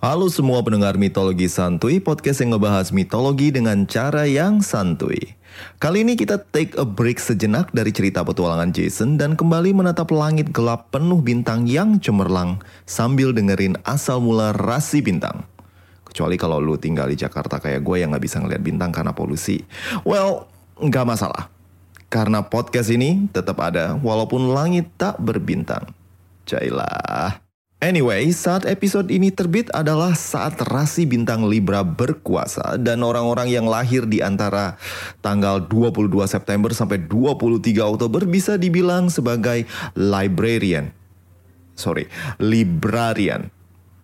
Halo semua pendengar mitologi santuy, podcast yang ngebahas mitologi dengan cara yang santuy. Kali ini kita take a break sejenak dari cerita petualangan Jason dan kembali menatap langit gelap penuh bintang yang cemerlang sambil dengerin asal mula rasi bintang. Kecuali kalau lu tinggal di Jakarta kayak gue yang gak bisa ngeliat bintang karena polusi. Well, nggak masalah. Karena podcast ini tetap ada walaupun langit tak berbintang. Jailah. Anyway, saat episode ini terbit adalah saat rasi bintang Libra berkuasa dan orang-orang yang lahir di antara tanggal 22 September sampai 23 Oktober bisa dibilang sebagai librarian. Sorry, librarian.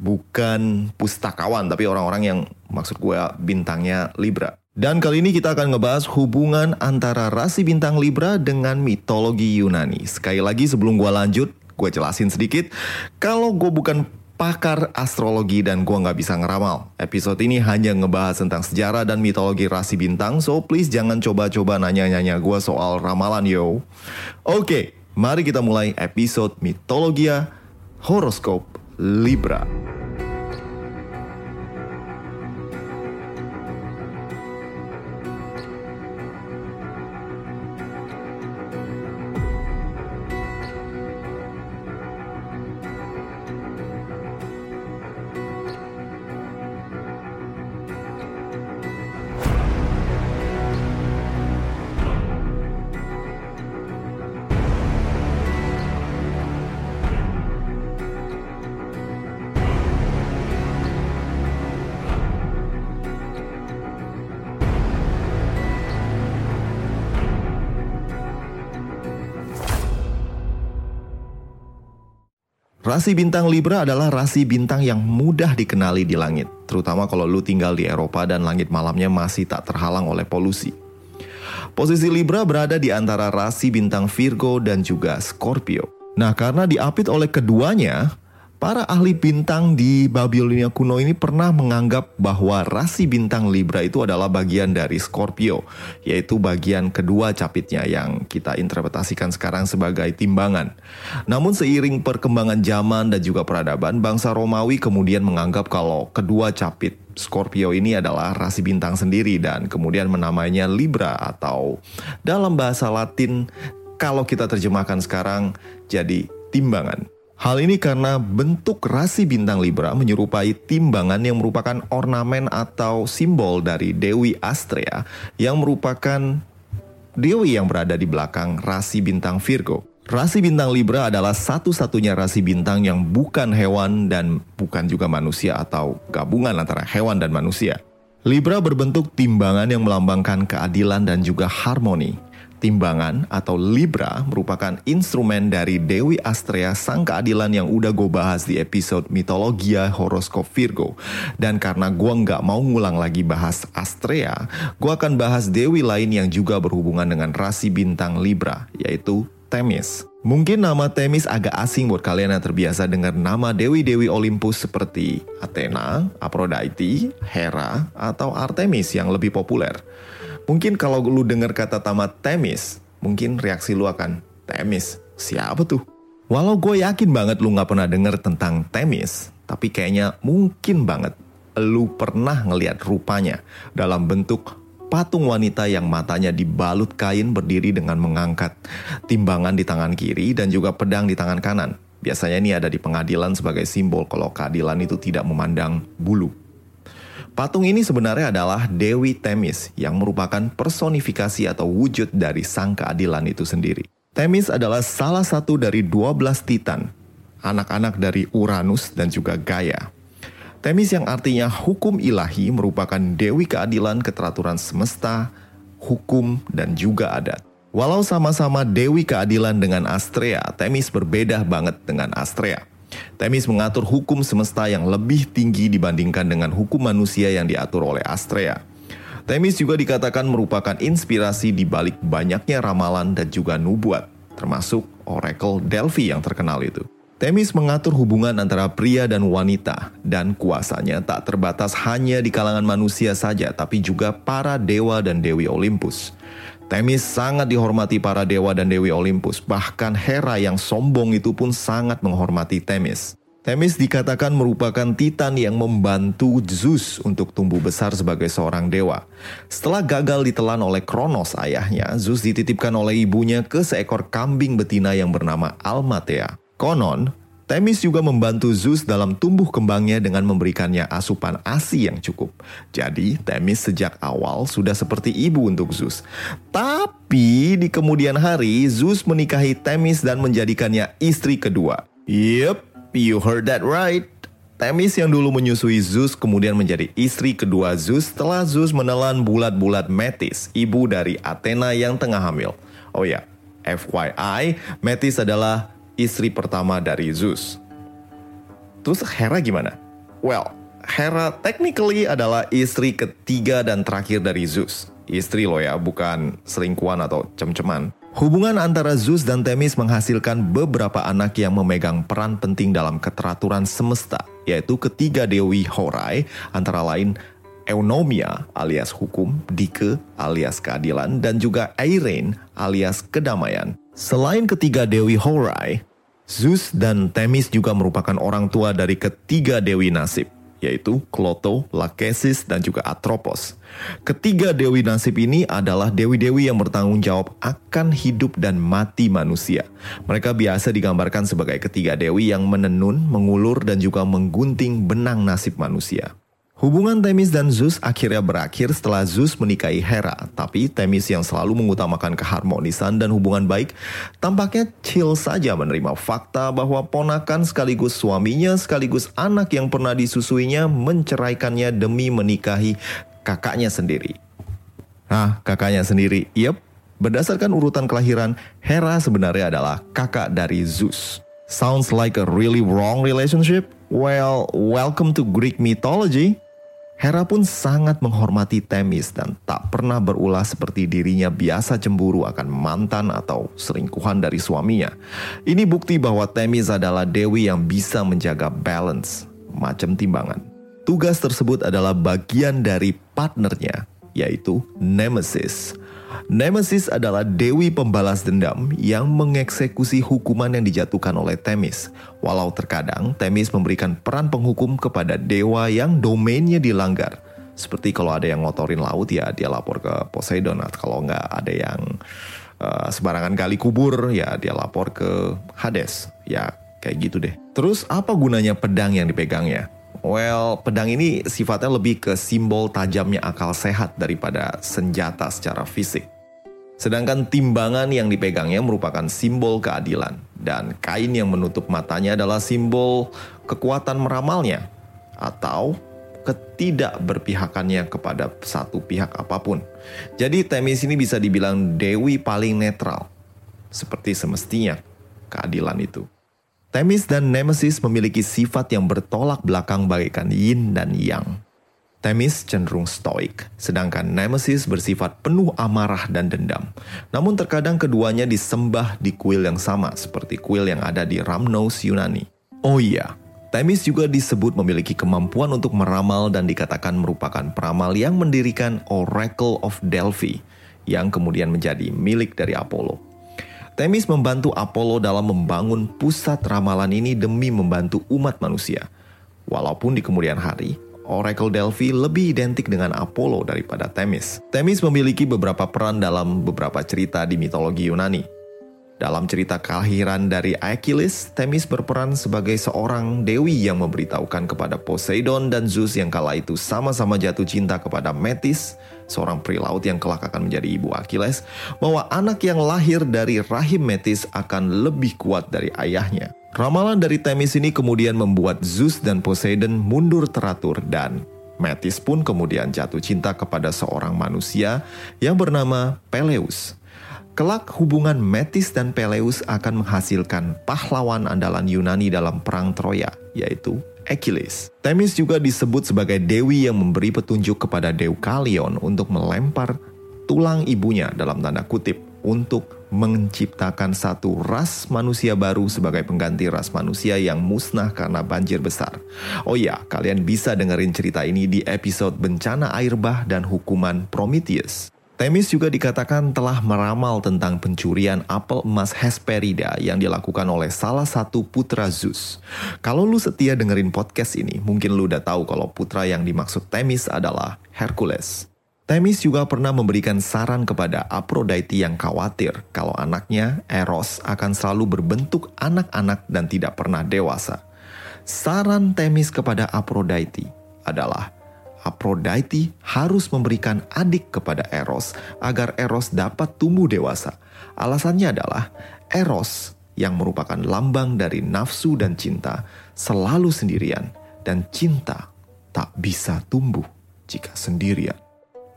Bukan pustakawan, tapi orang-orang yang maksud gue bintangnya Libra. Dan kali ini kita akan ngebahas hubungan antara rasi bintang Libra dengan mitologi Yunani. Sekali lagi sebelum gue lanjut, gue jelasin sedikit. Kalau gue bukan pakar astrologi dan gue nggak bisa ngeramal. Episode ini hanya ngebahas tentang sejarah dan mitologi rasi bintang, so please jangan coba-coba nanya-nanya gue soal ramalan yo. Oke, mari kita mulai episode mitologia horoskop Libra. Rasi bintang Libra adalah rasi bintang yang mudah dikenali di langit, terutama kalau lu tinggal di Eropa dan langit malamnya masih tak terhalang oleh polusi. Posisi Libra berada di antara rasi bintang Virgo dan juga Scorpio. Nah, karena diapit oleh keduanya, para ahli bintang di Babilonia kuno ini pernah menganggap bahwa rasi bintang Libra itu adalah bagian dari Scorpio, yaitu bagian kedua capitnya yang kita interpretasikan sekarang sebagai timbangan. Namun seiring perkembangan zaman dan juga peradaban, bangsa Romawi kemudian menganggap kalau kedua capit Scorpio ini adalah rasi bintang sendiri dan kemudian menamainya Libra atau dalam bahasa Latin kalau kita terjemahkan sekarang jadi timbangan. Hal ini karena bentuk rasi bintang Libra menyerupai timbangan yang merupakan ornamen atau simbol dari Dewi Astrea yang merupakan dewi yang berada di belakang rasi bintang Virgo. Rasi bintang Libra adalah satu-satunya rasi bintang yang bukan hewan dan bukan juga manusia atau gabungan antara hewan dan manusia. Libra berbentuk timbangan yang melambangkan keadilan dan juga harmoni. Timbangan atau Libra merupakan instrumen dari Dewi Astrea Sang Keadilan yang udah gue bahas di episode Mitologia Horoskop Virgo. Dan karena gue nggak mau ngulang lagi bahas Astrea, gue akan bahas Dewi lain yang juga berhubungan dengan rasi bintang Libra, yaitu Temis. Mungkin nama Temis agak asing buat kalian yang terbiasa dengar nama dewi-dewi Olympus seperti Athena, Aphrodite, Hera, atau Artemis yang lebih populer. Mungkin kalau lu dengar kata tamat Temis, mungkin reaksi lu akan, Temis, siapa tuh? Walau gue yakin banget lu gak pernah denger tentang Temis, tapi kayaknya mungkin banget lu pernah ngeliat rupanya dalam bentuk patung wanita yang matanya dibalut kain berdiri dengan mengangkat timbangan di tangan kiri dan juga pedang di tangan kanan. Biasanya ini ada di pengadilan sebagai simbol kalau keadilan itu tidak memandang bulu. Patung ini sebenarnya adalah Dewi Temis yang merupakan personifikasi atau wujud dari sang keadilan itu sendiri. Temis adalah salah satu dari 12 titan anak-anak dari Uranus dan juga Gaia. Temis yang artinya hukum ilahi merupakan dewi keadilan keteraturan semesta, hukum, dan juga adat. Walau sama-sama dewi keadilan dengan Astrea, Temis berbeda banget dengan Astrea. Temis mengatur hukum semesta yang lebih tinggi dibandingkan dengan hukum manusia yang diatur oleh Astrea. Temis juga dikatakan merupakan inspirasi di balik banyaknya ramalan dan juga nubuat, termasuk Oracle Delphi yang terkenal itu. Temis mengatur hubungan antara pria dan wanita, dan kuasanya tak terbatas hanya di kalangan manusia saja, tapi juga para dewa dan dewi Olympus. Temis sangat dihormati para dewa dan dewi Olympus, bahkan Hera yang sombong itu pun sangat menghormati Temis. Temis dikatakan merupakan titan yang membantu Zeus untuk tumbuh besar sebagai seorang dewa. Setelah gagal ditelan oleh Kronos ayahnya, Zeus dititipkan oleh ibunya ke seekor kambing betina yang bernama Almatea. Konon, Temis juga membantu Zeus dalam tumbuh kembangnya dengan memberikannya asupan ASI yang cukup. Jadi, Temis sejak awal sudah seperti ibu untuk Zeus. Tapi di kemudian hari, Zeus menikahi Temis dan menjadikannya istri kedua. Yep, You heard that right. Temis yang dulu menyusui Zeus kemudian menjadi istri kedua Zeus setelah Zeus menelan bulat-bulat Metis, ibu dari Athena yang tengah hamil. Oh ya, FYI, Metis adalah istri pertama dari Zeus. Terus Hera gimana? Well, Hera technically adalah istri ketiga dan terakhir dari Zeus. Istri loh ya, bukan selingkuhan atau cem-ceman. Hubungan antara Zeus dan Themis menghasilkan beberapa anak yang memegang peran penting dalam keteraturan semesta, yaitu ketiga dewi Horai, antara lain Eunomia alias hukum, Dike alias keadilan, dan juga Eirin alias kedamaian. Selain ketiga dewi Horai, Zeus dan Themis juga merupakan orang tua dari ketiga dewi nasib yaitu Kloto, Lachesis, dan juga Atropos. Ketiga dewi nasib ini adalah dewi-dewi yang bertanggung jawab akan hidup dan mati manusia. Mereka biasa digambarkan sebagai ketiga dewi yang menenun, mengulur, dan juga menggunting benang nasib manusia. Hubungan Themis dan Zeus akhirnya berakhir setelah Zeus menikahi Hera, tapi Themis yang selalu mengutamakan keharmonisan dan hubungan baik tampaknya chill saja menerima fakta bahwa ponakan sekaligus suaminya sekaligus anak yang pernah disusuinya menceraikannya demi menikahi kakaknya sendiri. Nah, kakaknya sendiri, yep. Berdasarkan urutan kelahiran, Hera sebenarnya adalah kakak dari Zeus. Sounds like a really wrong relationship? Well, welcome to Greek mythology. Hera pun sangat menghormati Temis dan tak pernah berulah seperti dirinya biasa cemburu akan mantan atau selingkuhan dari suaminya. Ini bukti bahwa Temis adalah dewi yang bisa menjaga balance, macam timbangan. Tugas tersebut adalah bagian dari partnernya, yaitu Nemesis. Nemesis adalah dewi pembalas dendam yang mengeksekusi hukuman yang dijatuhkan oleh Themis. Walau terkadang Themis memberikan peran penghukum kepada dewa yang domainnya dilanggar. Seperti kalau ada yang ngotorin laut ya dia lapor ke Poseidon. Atau kalau nggak ada yang uh, sembarangan gali kubur ya dia lapor ke Hades. Ya kayak gitu deh. Terus apa gunanya pedang yang dipegangnya? Well, pedang ini sifatnya lebih ke simbol tajamnya akal sehat daripada senjata secara fisik. Sedangkan timbangan yang dipegangnya merupakan simbol keadilan dan kain yang menutup matanya adalah simbol kekuatan meramalnya atau ketidakberpihakannya kepada satu pihak apa pun. Jadi Temis ini bisa dibilang dewi paling netral seperti semestinya keadilan itu. Temis dan Nemesis memiliki sifat yang bertolak belakang bagaikan yin dan yang. Themis cenderung stoik, sedangkan Nemesis bersifat penuh amarah dan dendam. Namun terkadang keduanya disembah di kuil yang sama seperti kuil yang ada di Ramnos Yunani. Oh iya, Themis juga disebut memiliki kemampuan untuk meramal dan dikatakan merupakan peramal yang mendirikan Oracle of Delphi yang kemudian menjadi milik dari Apollo. Themis membantu Apollo dalam membangun pusat ramalan ini demi membantu umat manusia. Walaupun di kemudian hari, Oracle Delphi lebih identik dengan Apollo daripada Themis. Themis memiliki beberapa peran dalam beberapa cerita di mitologi Yunani. Dalam cerita kelahiran dari Achilles, Themis berperan sebagai seorang dewi yang memberitahukan kepada Poseidon dan Zeus yang kala itu sama-sama jatuh cinta kepada Metis, seorang peri laut yang kelak akan menjadi ibu Achilles, bahwa anak yang lahir dari rahim Metis akan lebih kuat dari ayahnya. Ramalan dari Themis ini kemudian membuat Zeus dan Poseidon mundur teratur dan Metis pun kemudian jatuh cinta kepada seorang manusia yang bernama Peleus. Kelak hubungan Metis dan Peleus akan menghasilkan pahlawan andalan Yunani dalam perang Troya, yaitu Achilles. Themis juga disebut sebagai dewi yang memberi petunjuk kepada Deukalion untuk melempar tulang ibunya dalam tanda kutip untuk menciptakan satu ras manusia baru sebagai pengganti ras manusia yang musnah karena banjir besar. Oh ya, kalian bisa dengerin cerita ini di episode Bencana Air Bah dan Hukuman Prometheus. Temis juga dikatakan telah meramal tentang pencurian apel emas Hesperida yang dilakukan oleh salah satu putra Zeus. Kalau lu setia dengerin podcast ini, mungkin lu udah tahu kalau putra yang dimaksud Temis adalah Hercules. Temis juga pernah memberikan saran kepada Aphrodite yang khawatir kalau anaknya, Eros, akan selalu berbentuk anak-anak dan tidak pernah dewasa. Saran Temis kepada Aphrodite adalah Aphrodite harus memberikan adik kepada Eros agar Eros dapat tumbuh dewasa. Alasannya adalah Eros yang merupakan lambang dari nafsu dan cinta selalu sendirian dan cinta tak bisa tumbuh jika sendirian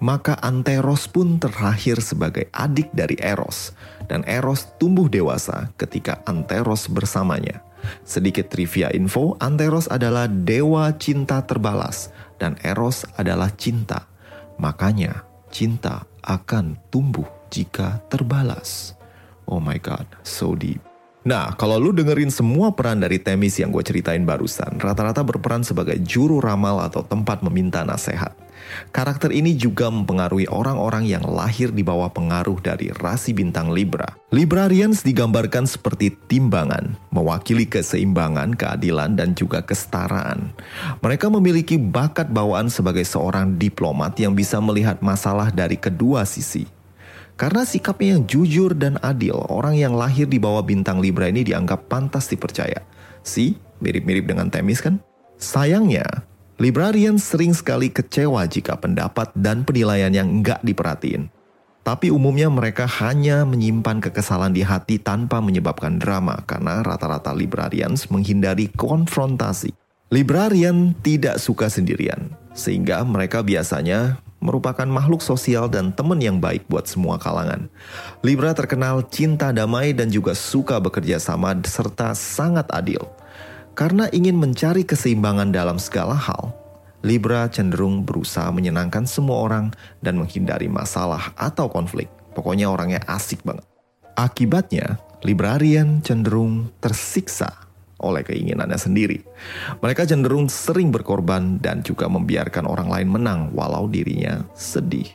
maka Anteros pun terakhir sebagai adik dari Eros, dan Eros tumbuh dewasa ketika Anteros bersamanya. Sedikit trivia info, Anteros adalah dewa cinta terbalas, dan Eros adalah cinta. Makanya, cinta akan tumbuh jika terbalas. Oh my god, so deep. Nah, kalau lu dengerin semua peran dari Temis yang gue ceritain barusan, rata-rata berperan sebagai juru ramal atau tempat meminta nasihat. Karakter ini juga mempengaruhi orang-orang yang lahir di bawah pengaruh dari rasi bintang Libra. Librarians digambarkan seperti timbangan, mewakili keseimbangan, keadilan, dan juga kesetaraan. Mereka memiliki bakat bawaan sebagai seorang diplomat yang bisa melihat masalah dari kedua sisi. Karena sikapnya yang jujur dan adil, orang yang lahir di bawah bintang Libra ini dianggap pantas dipercaya. Si, mirip-mirip dengan Temis kan? Sayangnya, Librarian sering sekali kecewa jika pendapat dan penilaian yang enggak diperhatiin. Tapi umumnya mereka hanya menyimpan kekesalan di hati tanpa menyebabkan drama karena rata-rata librarians menghindari konfrontasi. Librarian tidak suka sendirian, sehingga mereka biasanya merupakan makhluk sosial dan teman yang baik buat semua kalangan. Libra terkenal cinta damai dan juga suka bekerja sama serta sangat adil. Karena ingin mencari keseimbangan dalam segala hal, Libra cenderung berusaha menyenangkan semua orang dan menghindari masalah atau konflik. Pokoknya orangnya asik banget. Akibatnya, Librarian cenderung tersiksa oleh keinginannya sendiri. Mereka cenderung sering berkorban dan juga membiarkan orang lain menang walau dirinya sedih.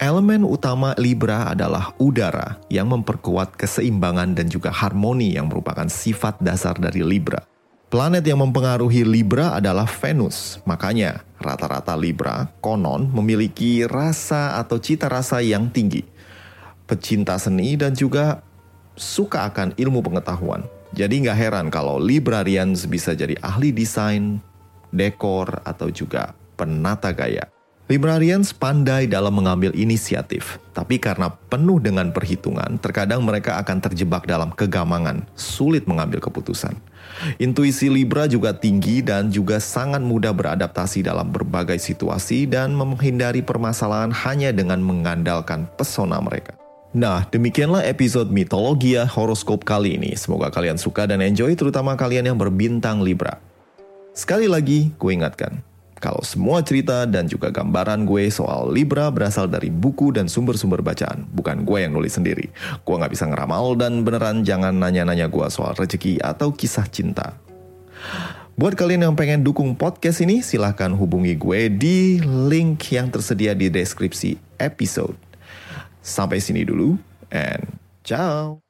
Elemen utama Libra adalah udara yang memperkuat keseimbangan dan juga harmoni yang merupakan sifat dasar dari Libra. Planet yang mempengaruhi Libra adalah Venus. Makanya, rata-rata Libra konon memiliki rasa atau cita rasa yang tinggi. Pecinta seni dan juga suka akan ilmu pengetahuan. Jadi nggak heran kalau Librarians bisa jadi ahli desain, dekor, atau juga penata gaya. Librarians pandai dalam mengambil inisiatif, tapi karena penuh dengan perhitungan, terkadang mereka akan terjebak dalam kegamangan, sulit mengambil keputusan. Intuisi Libra juga tinggi dan juga sangat mudah beradaptasi dalam berbagai situasi dan menghindari permasalahan hanya dengan mengandalkan pesona mereka. Nah, demikianlah episode mitologia horoskop kali ini. Semoga kalian suka dan enjoy, terutama kalian yang berbintang Libra. Sekali lagi, gue ingatkan, kalau semua cerita dan juga gambaran gue soal Libra berasal dari buku dan sumber-sumber bacaan, bukan gue yang nulis sendiri. Gue gak bisa ngeramal dan beneran jangan nanya-nanya gue soal rezeki atau kisah cinta. Buat kalian yang pengen dukung podcast ini, silahkan hubungi gue di link yang tersedia di deskripsi episode. Sampai sini dulu, and ciao!